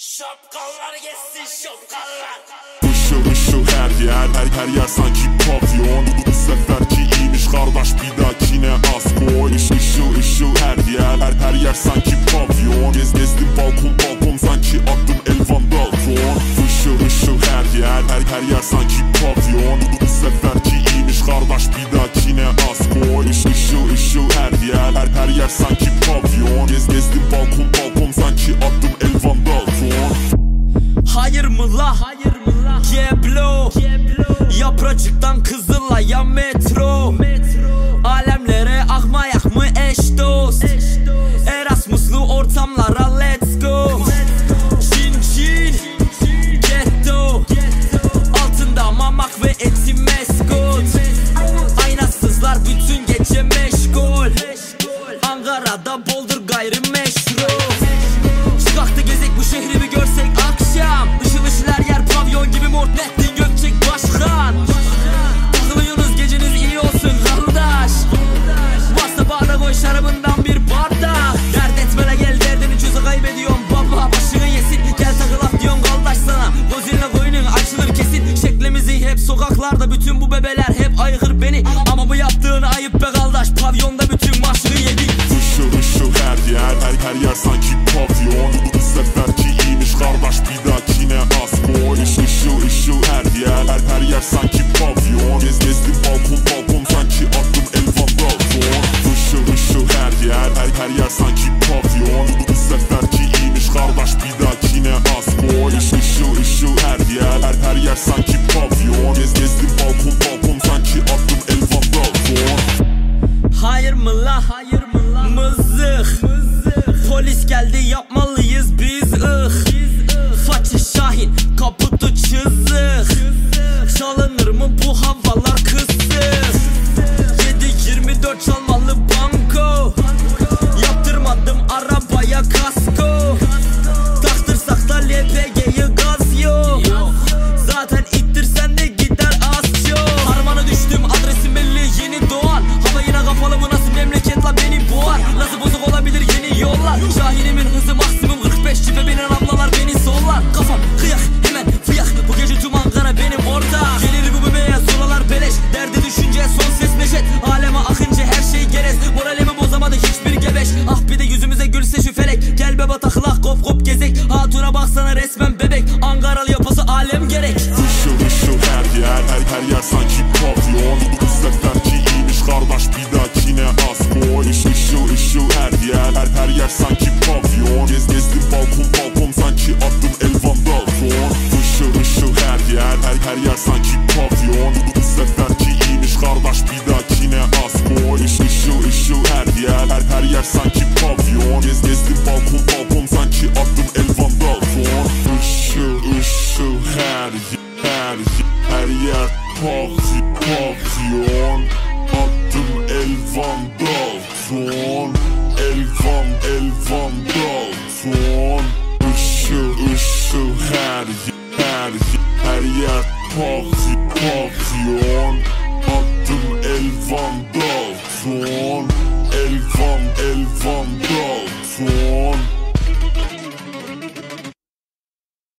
Şapkalar geçsin şapkalar. Işıl ışıl her yer her, her yer sanki pavyon Yapracıktan kızıla ya metro. Alemlere akmayak mı eş dost? Erasmuslu ortamlara şarabından bir bardak Dert etmene gel derdini çözü kaybediyorum. Baba Başını yesin. Gel takılak diyorsun kardeş sana. Gozinle koyunun açılır kesin. Şeklimizi hep sokaklarda bütün bu bebeler hep aygır beni. Ama bu yaptığın ayıp be kardeş. Pavyonda her, yer sanki pavyon Bu seferki iyiymiş kardeş bir dahakine az koy Iş, Işıl ışıl her yer her, her yer sanki pavyon Gez gezdim balkon balkon sanki attım Elvan Dalton Hayır mı la? Hayır mı la? Mızık. Polis geldi yapmalıyız biz ıh. Façı Şahin kaputu çizik. Çalınır mı bu havalar her yer sanki pavyon. Bu seferki iyiymiş kardeş bir dahakine az koy Iş, Işıl ışıl her yer. Her, her yer sanki pavyon. Gez gezdim balkon balkon sanki attım Elvan Dalton. Işıl ışıl her yer. Her, her yer sanki pavyon. Bu seferki iyiymiş kardeş bir dahakine az koy Iş, Işıl ışıl her yer. Her, her yer sanki yer her, yer parti pavyon Attım Elvan Dalton Elvan Elvan Dalton Işıl ışıl her her her yer parti pavyon Attım Elvan Dalton Elvan